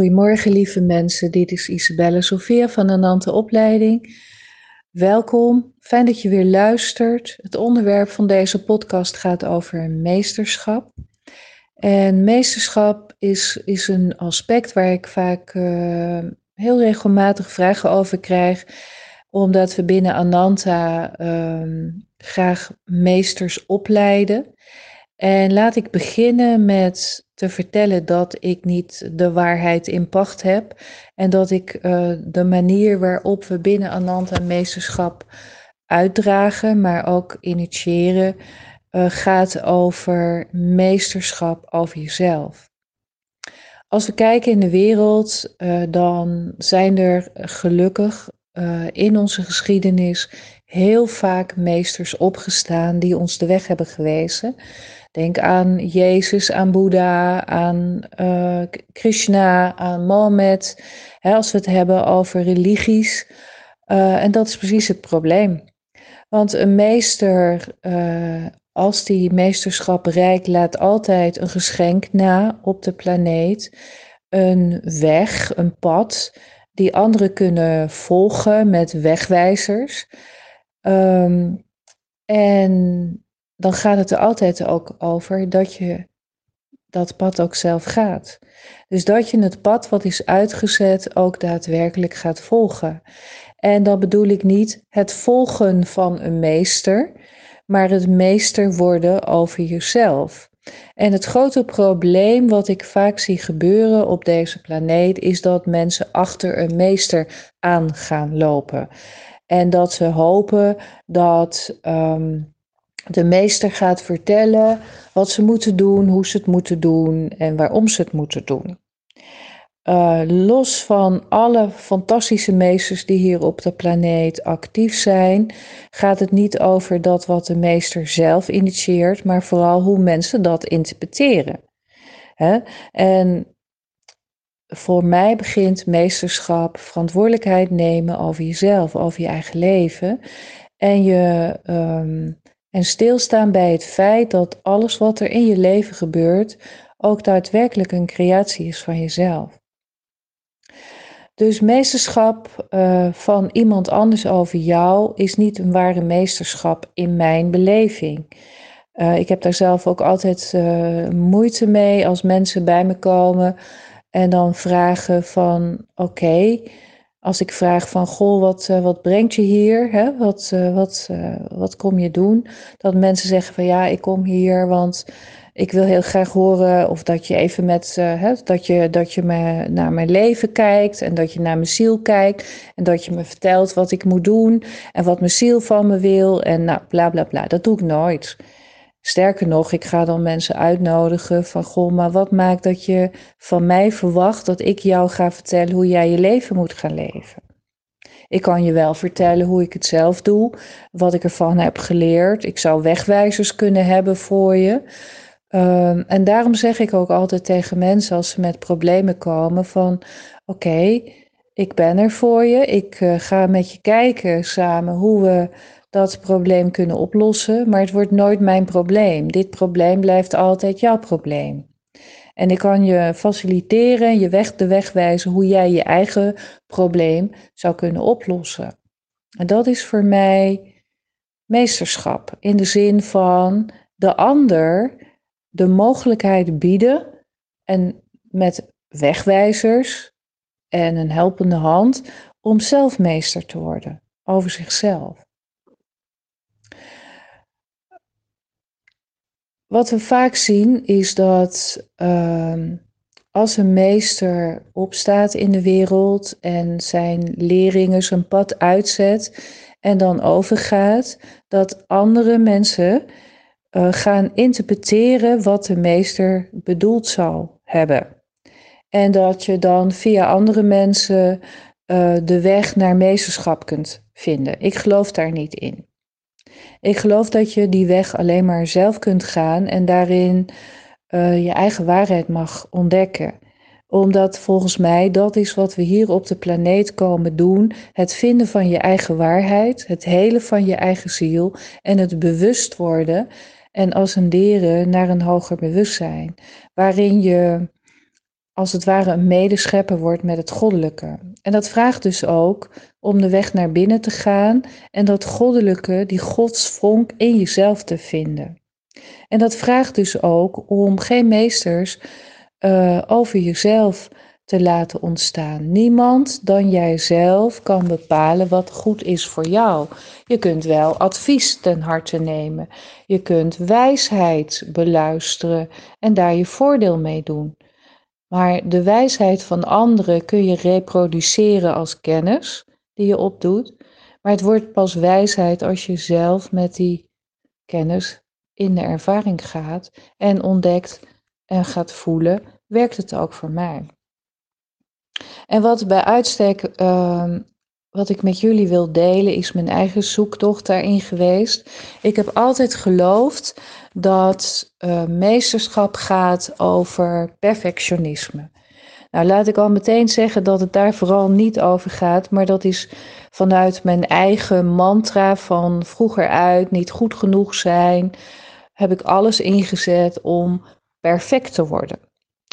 Goedemorgen lieve mensen, dit is Isabelle Sofia van de Opleiding. Welkom, fijn dat je weer luistert. Het onderwerp van deze podcast gaat over meesterschap. En meesterschap is, is een aspect waar ik vaak uh, heel regelmatig vragen over krijg, omdat we binnen Ananta uh, graag meesters opleiden. En laat ik beginnen met te vertellen dat ik niet de waarheid in pacht heb en dat ik uh, de manier waarop we binnen Ananta meesterschap uitdragen, maar ook initiëren, uh, gaat over meesterschap over jezelf. Als we kijken in de wereld, uh, dan zijn er gelukkig in onze geschiedenis heel vaak meesters opgestaan die ons de weg hebben gewezen. Denk aan Jezus, aan Boeddha, aan uh, Krishna, aan Mohammed. Hè, als we het hebben over religies. Uh, en dat is precies het probleem. Want een meester, uh, als die meesterschap bereikt, laat altijd een geschenk na op de planeet. Een weg, een pad, die anderen kunnen volgen met wegwijzers. Um, en dan gaat het er altijd ook over dat je dat pad ook zelf gaat. Dus dat je het pad wat is uitgezet ook daadwerkelijk gaat volgen. En dan bedoel ik niet het volgen van een meester, maar het meester worden over jezelf. En het grote probleem wat ik vaak zie gebeuren op deze planeet is dat mensen achter een meester aan gaan lopen. En dat ze hopen dat um, de meester gaat vertellen wat ze moeten doen, hoe ze het moeten doen en waarom ze het moeten doen. Uh, los van alle fantastische meesters die hier op de planeet actief zijn, gaat het niet over dat wat de meester zelf initieert, maar vooral hoe mensen dat interpreteren. Hè? En voor mij begint meesterschap verantwoordelijkheid nemen over jezelf, over je eigen leven. En je um, en stilstaan bij het feit dat alles wat er in je leven gebeurt ook daadwerkelijk een creatie is van jezelf. Dus meesterschap uh, van iemand anders over jou is niet een ware meesterschap in mijn beleving. Uh, ik heb daar zelf ook altijd uh, moeite mee als mensen bij me komen en dan vragen van oké, als ik vraag van, goh, wat, uh, wat brengt je hier? Hè? Wat, uh, wat, uh, wat kom je doen? Dat mensen zeggen van, ja, ik kom hier, want ik wil heel graag horen of dat je even met, hè, dat je, dat je me, naar mijn leven kijkt en dat je naar mijn ziel kijkt en dat je me vertelt wat ik moet doen en wat mijn ziel van me wil en nou, bla bla bla. Dat doe ik nooit. Sterker nog, ik ga dan mensen uitnodigen van goh, maar wat maakt dat je van mij verwacht dat ik jou ga vertellen hoe jij je leven moet gaan leven? Ik kan je wel vertellen hoe ik het zelf doe, wat ik ervan heb geleerd. Ik zou wegwijzers kunnen hebben voor je. Um, en daarom zeg ik ook altijd tegen mensen als ze met problemen komen van oké, ik ben er voor je. Ik uh, ga met je kijken samen hoe we dat probleem kunnen oplossen, maar het wordt nooit mijn probleem. Dit probleem blijft altijd jouw probleem. En ik kan je faciliteren, je weg de weg wijzen hoe jij je eigen probleem zou kunnen oplossen. En dat is voor mij meesterschap in de zin van de ander de mogelijkheid bieden en met wegwijzers en een helpende hand om zelf meester te worden over zichzelf. Wat we vaak zien is dat uh, als een meester opstaat in de wereld en zijn leerlingen zijn pad uitzet en dan overgaat, dat andere mensen uh, gaan interpreteren wat de meester bedoeld zou hebben. En dat je dan via andere mensen uh, de weg naar meesterschap kunt vinden. Ik geloof daar niet in. Ik geloof dat je die weg alleen maar zelf kunt gaan en daarin uh, je eigen waarheid mag ontdekken. Omdat volgens mij dat is wat we hier op de planeet komen doen: het vinden van je eigen waarheid, het helen van je eigen ziel en het bewust worden en ascenderen naar een hoger bewustzijn, waarin je als het ware een medeschepper wordt met het goddelijke. En dat vraagt dus ook om de weg naar binnen te gaan en dat goddelijke, die godsvonk in jezelf te vinden. En dat vraagt dus ook om geen meesters uh, over jezelf te laten ontstaan. Niemand dan jijzelf kan bepalen wat goed is voor jou. Je kunt wel advies ten harte nemen. Je kunt wijsheid beluisteren en daar je voordeel mee doen. Maar de wijsheid van anderen kun je reproduceren als kennis die je opdoet. Maar het wordt pas wijsheid als je zelf met die kennis in de ervaring gaat en ontdekt en gaat voelen, werkt het ook voor mij. En wat bij uitstek, uh, wat ik met jullie wil delen, is mijn eigen zoektocht daarin geweest. Ik heb altijd geloofd dat uh, meesterschap gaat over perfectionisme. Nou, laat ik al meteen zeggen dat het daar vooral niet over gaat, maar dat is vanuit mijn eigen mantra van vroeger uit, niet goed genoeg zijn, heb ik alles ingezet om perfect te worden.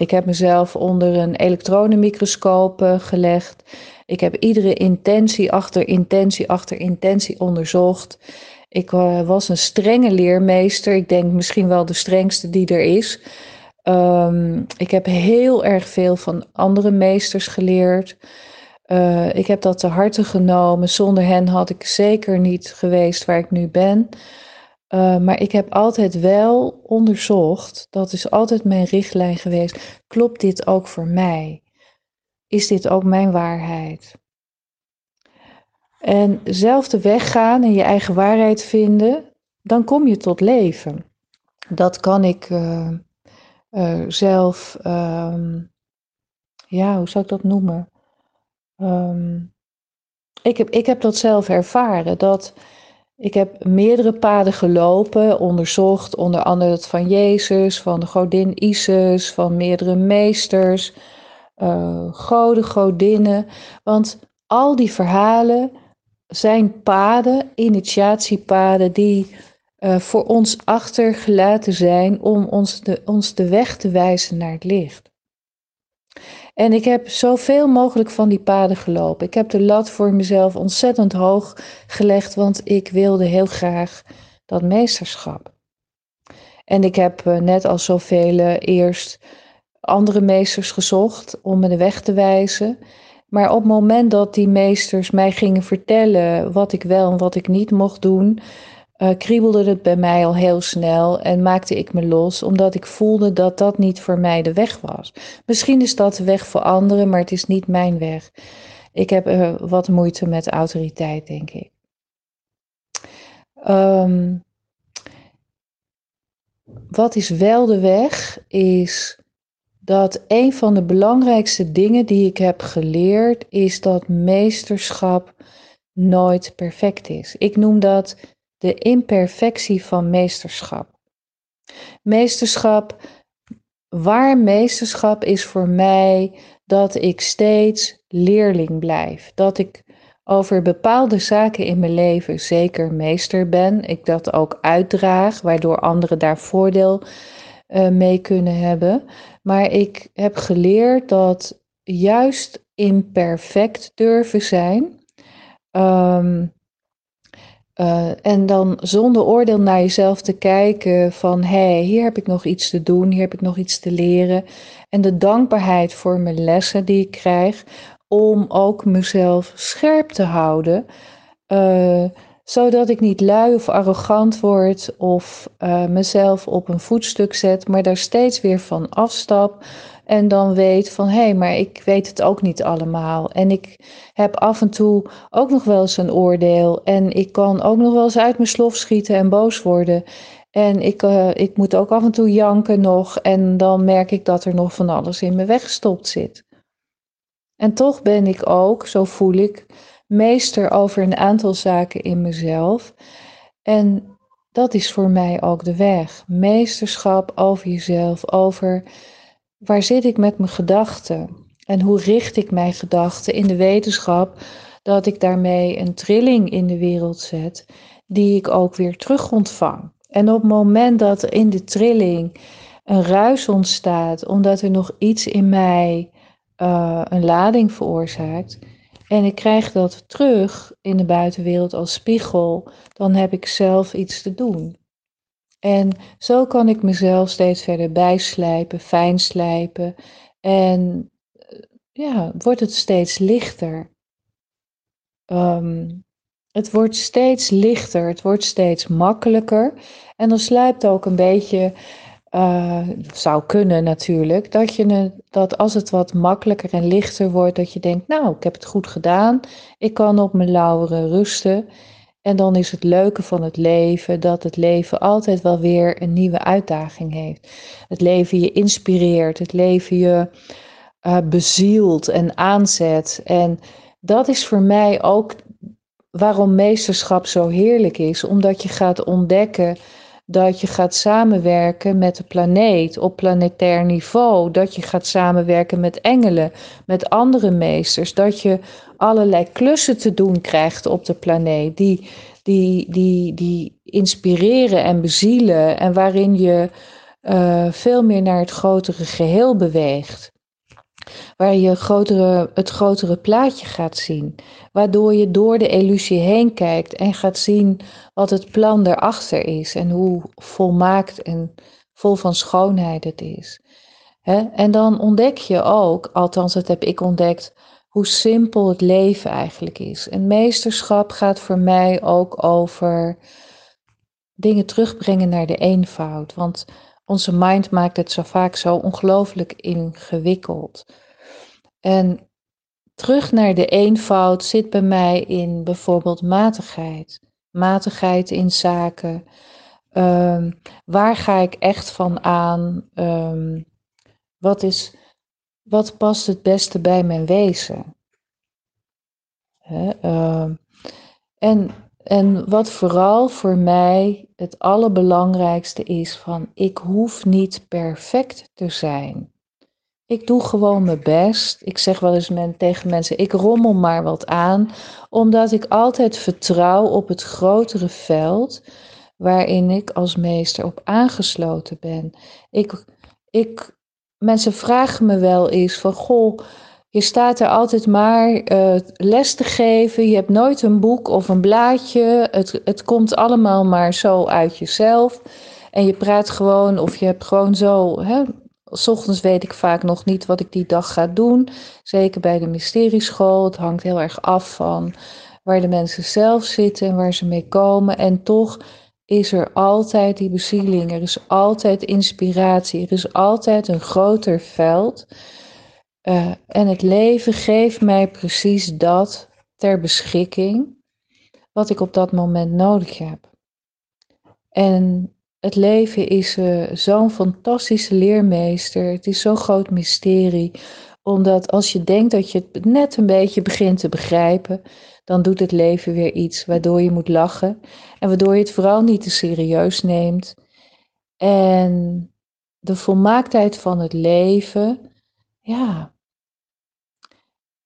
Ik heb mezelf onder een elektronenmicroscoop uh, gelegd. Ik heb iedere intentie achter intentie achter intentie onderzocht. Ik uh, was een strenge leermeester. Ik denk misschien wel de strengste die er is. Um, ik heb heel erg veel van andere meesters geleerd. Uh, ik heb dat te harte genomen. Zonder hen had ik zeker niet geweest waar ik nu ben. Uh, maar ik heb altijd wel onderzocht, dat is altijd mijn richtlijn geweest, klopt dit ook voor mij? Is dit ook mijn waarheid? En zelf de weg gaan en je eigen waarheid vinden, dan kom je tot leven. Dat kan ik uh, uh, zelf, um, ja, hoe zou ik dat noemen? Um, ik, heb, ik heb dat zelf ervaren, dat ik heb meerdere paden gelopen, onderzocht, onder andere het van Jezus, van de godin Isis, van meerdere meesters, uh, goden, godinnen. Want al die verhalen zijn paden, initiatiepaden, die uh, voor ons achtergelaten zijn om ons ons de weg te wijzen naar het licht. En ik heb zoveel mogelijk van die paden gelopen. Ik heb de lat voor mezelf ontzettend hoog gelegd, want ik wilde heel graag dat meesterschap. En ik heb eh, net als zoveel eerst andere meesters gezocht om me de weg te wijzen. Maar op het moment dat die meesters mij gingen vertellen wat ik wel en wat ik niet mocht doen, uh, kriebelde het bij mij al heel snel en maakte ik me los, omdat ik voelde dat dat niet voor mij de weg was. Misschien is dat de weg voor anderen, maar het is niet mijn weg. Ik heb uh, wat moeite met autoriteit, denk ik. Um, wat is wel de weg, is dat een van de belangrijkste dingen die ik heb geleerd, is dat meesterschap nooit perfect is. Ik noem dat de imperfectie van meesterschap. Meesterschap, waar meesterschap is voor mij dat ik steeds leerling blijf. Dat ik over bepaalde zaken in mijn leven zeker meester ben. Ik dat ook uitdraag, waardoor anderen daar voordeel uh, mee kunnen hebben. Maar ik heb geleerd dat juist imperfect durven zijn. Um, uh, en dan zonder oordeel naar jezelf te kijken van hé, hey, hier heb ik nog iets te doen, hier heb ik nog iets te leren. En de dankbaarheid voor mijn lessen die ik krijg, om ook mezelf scherp te houden. Uh, zodat ik niet lui of arrogant word of uh, mezelf op een voetstuk zet, maar daar steeds weer van afstap. En dan weet van hé, hey, maar ik weet het ook niet allemaal. En ik heb af en toe ook nog wel eens een oordeel. En ik kan ook nog wel eens uit mijn slof schieten en boos worden. En ik, uh, ik moet ook af en toe janken nog. En dan merk ik dat er nog van alles in me weggestopt zit. En toch ben ik ook, zo voel ik, meester over een aantal zaken in mezelf. En dat is voor mij ook de weg. Meesterschap over jezelf, over waar zit ik met mijn gedachten en hoe richt ik mijn gedachten in de wetenschap dat ik daarmee een trilling in de wereld zet die ik ook weer terug ontvang. En op het moment dat in de trilling een ruis ontstaat, omdat er nog iets in mij uh, een lading veroorzaakt. En ik krijg dat terug in de buitenwereld als spiegel, dan heb ik zelf iets te doen. En zo kan ik mezelf steeds verder bijslijpen, fijn slijpen. En ja, wordt het steeds lichter. Um, het wordt steeds lichter, het wordt steeds makkelijker. En dan sluipt ook een beetje, uh, zou kunnen natuurlijk, dat, je, dat als het wat makkelijker en lichter wordt, dat je denkt, nou, ik heb het goed gedaan, ik kan op mijn lauweren rusten. En dan is het leuke van het leven dat het leven altijd wel weer een nieuwe uitdaging heeft. Het leven je inspireert, het leven je uh, bezielt en aanzet. En dat is voor mij ook waarom meesterschap zo heerlijk is. Omdat je gaat ontdekken dat je gaat samenwerken met de planeet op planetair niveau. Dat je gaat samenwerken met engelen, met andere meesters. Dat je allerlei klussen te doen krijgt op de planeet. Die, die, die, die inspireren en bezielen. En waarin je uh, veel meer naar het grotere geheel beweegt waar je grotere, het grotere plaatje gaat zien. Waardoor je door de illusie heen kijkt en gaat zien wat het plan erachter is en hoe volmaakt en vol van schoonheid het is. En dan ontdek je ook, althans dat heb ik ontdekt, hoe simpel het leven eigenlijk is. En meesterschap gaat voor mij ook over dingen terugbrengen naar de eenvoud. Want onze mind maakt het zo vaak zo ongelooflijk ingewikkeld. En terug naar de eenvoud zit bij mij in bijvoorbeeld matigheid. Matigheid in zaken. Um, waar ga ik echt van aan? Um, wat, is, wat past het beste bij mijn wezen? uh, en, en wat vooral voor mij het allerbelangrijkste is van ik hoef niet perfect te zijn. Ik doe gewoon mijn best. Ik zeg wel eens tegen mensen: ik rommel maar wat aan, omdat ik altijd vertrouw op het grotere veld waarin ik als meester op aangesloten ben. Ik, ik, mensen vragen me wel eens van: Goh, je staat er altijd maar uh, les te geven. Je hebt nooit een boek of een blaadje. Het, het komt allemaal maar zo uit jezelf. En je praat gewoon of je hebt gewoon zo hè, S ochtends weet ik vaak nog niet wat ik die dag ga doen. Zeker bij de mysterieschool. Het hangt heel erg af van waar de mensen zelf zitten en waar ze mee komen. En toch is er altijd die bezieling. Er is altijd inspiratie. Er is altijd een groter veld. Uh, en het leven geeft mij precies dat ter beschikking. Wat ik op dat moment nodig heb. En het leven is uh, zo'n fantastische leermeester. Het is zo'n groot mysterie. Omdat als je denkt dat je het net een beetje begint te begrijpen, dan doet het leven weer iets waardoor je moet lachen. En waardoor je het vooral niet te serieus neemt. En de volmaaktheid van het leven, ja,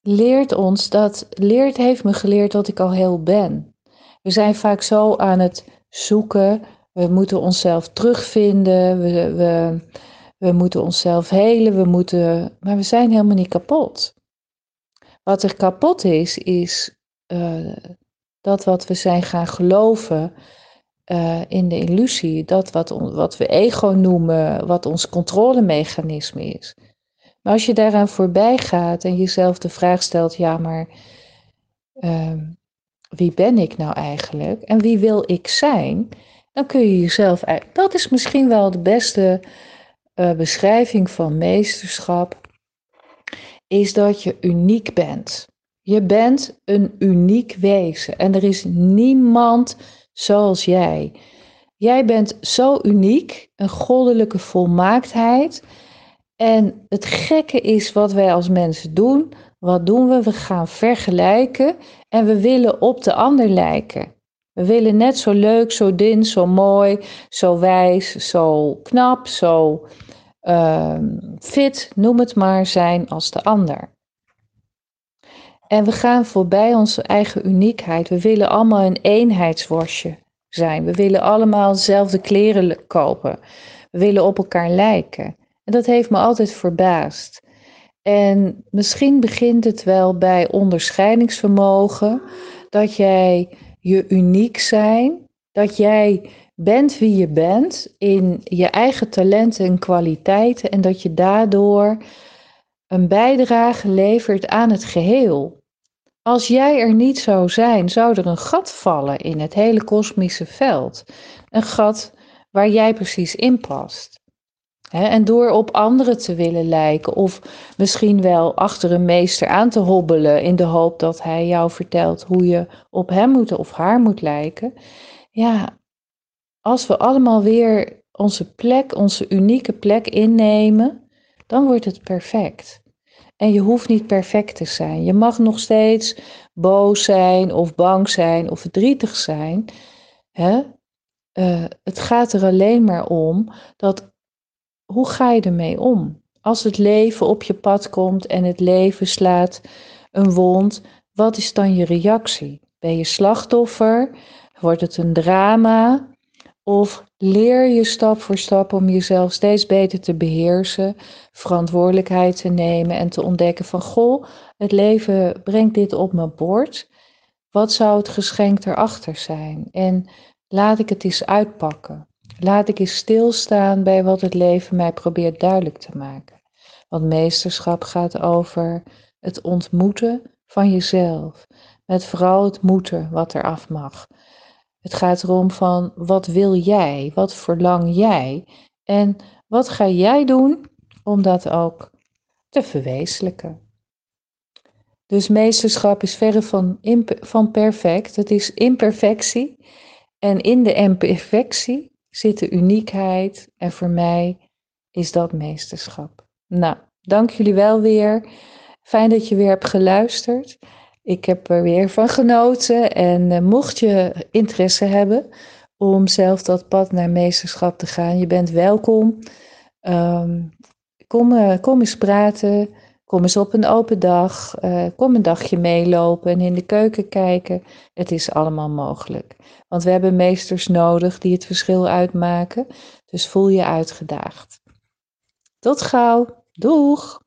leert ons dat, leert heeft me geleerd dat ik al heel ben. We zijn vaak zo aan het zoeken we moeten onszelf terugvinden, we, we, we moeten onszelf helen, we moeten, maar we zijn helemaal niet kapot. Wat er kapot is, is uh, dat wat we zijn gaan geloven uh, in de illusie, dat wat, wat we ego noemen, wat ons controlemechanisme is. Maar als je daaraan voorbij gaat en jezelf de vraag stelt, ja, maar uh, wie ben ik nou eigenlijk en wie wil ik zijn? dan kun je jezelf. Dat is misschien wel de beste uh, beschrijving van meesterschap. Is dat je uniek bent. Je bent een uniek wezen en er is niemand zoals jij. Jij bent zo uniek, een goddelijke volmaaktheid. En het gekke is wat wij als mensen doen. Wat doen we? We gaan vergelijken en we willen op de ander lijken. We willen net zo leuk, zo din, zo mooi, zo wijs, zo knap, zo uh, fit, noem het maar, zijn als de ander. En we gaan voorbij onze eigen uniekheid. We willen allemaal een eenheidsworstje zijn. We willen allemaal dezelfde kleren kopen. We willen op elkaar lijken. En dat heeft me altijd verbaasd. En misschien begint het wel bij onderscheidingsvermogen, dat jij je uniek zijn, dat jij bent wie je bent in je eigen talenten en kwaliteiten en dat je daardoor een bijdrage levert aan het geheel. Als jij er niet zou zijn, zou er een gat vallen in het hele kosmische veld. Een gat waar jij precies in past. En door op anderen te willen lijken, of misschien wel achter een meester aan te hobbelen in de hoop dat hij jou vertelt hoe je op hem moet of haar moet lijken. Ja, als we allemaal weer onze plek, onze unieke plek innemen, dan wordt het perfect. En je hoeft niet perfect te zijn. Je mag nog steeds boos zijn of bang zijn of verdrietig zijn. Uh, het gaat er alleen maar om dat hoe ga je ermee om? Als het leven op je pad komt en het leven slaat een wond, wat is dan je reactie? Ben je slachtoffer? Wordt het een drama? Of leer je stap voor stap om jezelf steeds beter te beheersen, verantwoordelijkheid te nemen en te ontdekken van goh, het leven brengt dit op mijn bord. Wat zou het geschenk erachter zijn? En laat ik het eens uitpakken. Laat ik eens stilstaan bij wat het leven mij probeert duidelijk te maken. Want meesterschap gaat over het ontmoeten van jezelf. Met vooral het moeten wat er af mag. Het gaat erom van wat wil jij? Wat verlang jij? En wat ga jij doen om dat ook te verwezenlijken? Dus meesterschap is verre van, van perfect. Het is imperfectie. En in de imperfectie zit de uniekheid. En voor mij is dat meesterschap. Nou, dank jullie wel weer. Fijn dat je weer hebt geluisterd. Ik heb er weer van genoten. En uh, mocht je interesse hebben om zelf dat pad naar meesterschap te gaan, je bent welkom. Um, kom, uh, kom eens praten. Kom eens op een open dag. Uh, kom een dagje meelopen en in de keuken kijken. Het is allemaal mogelijk. Want we hebben meesters nodig die het verschil uitmaken. Dus voel je uitgedaagd. Tot gauw. Doeg!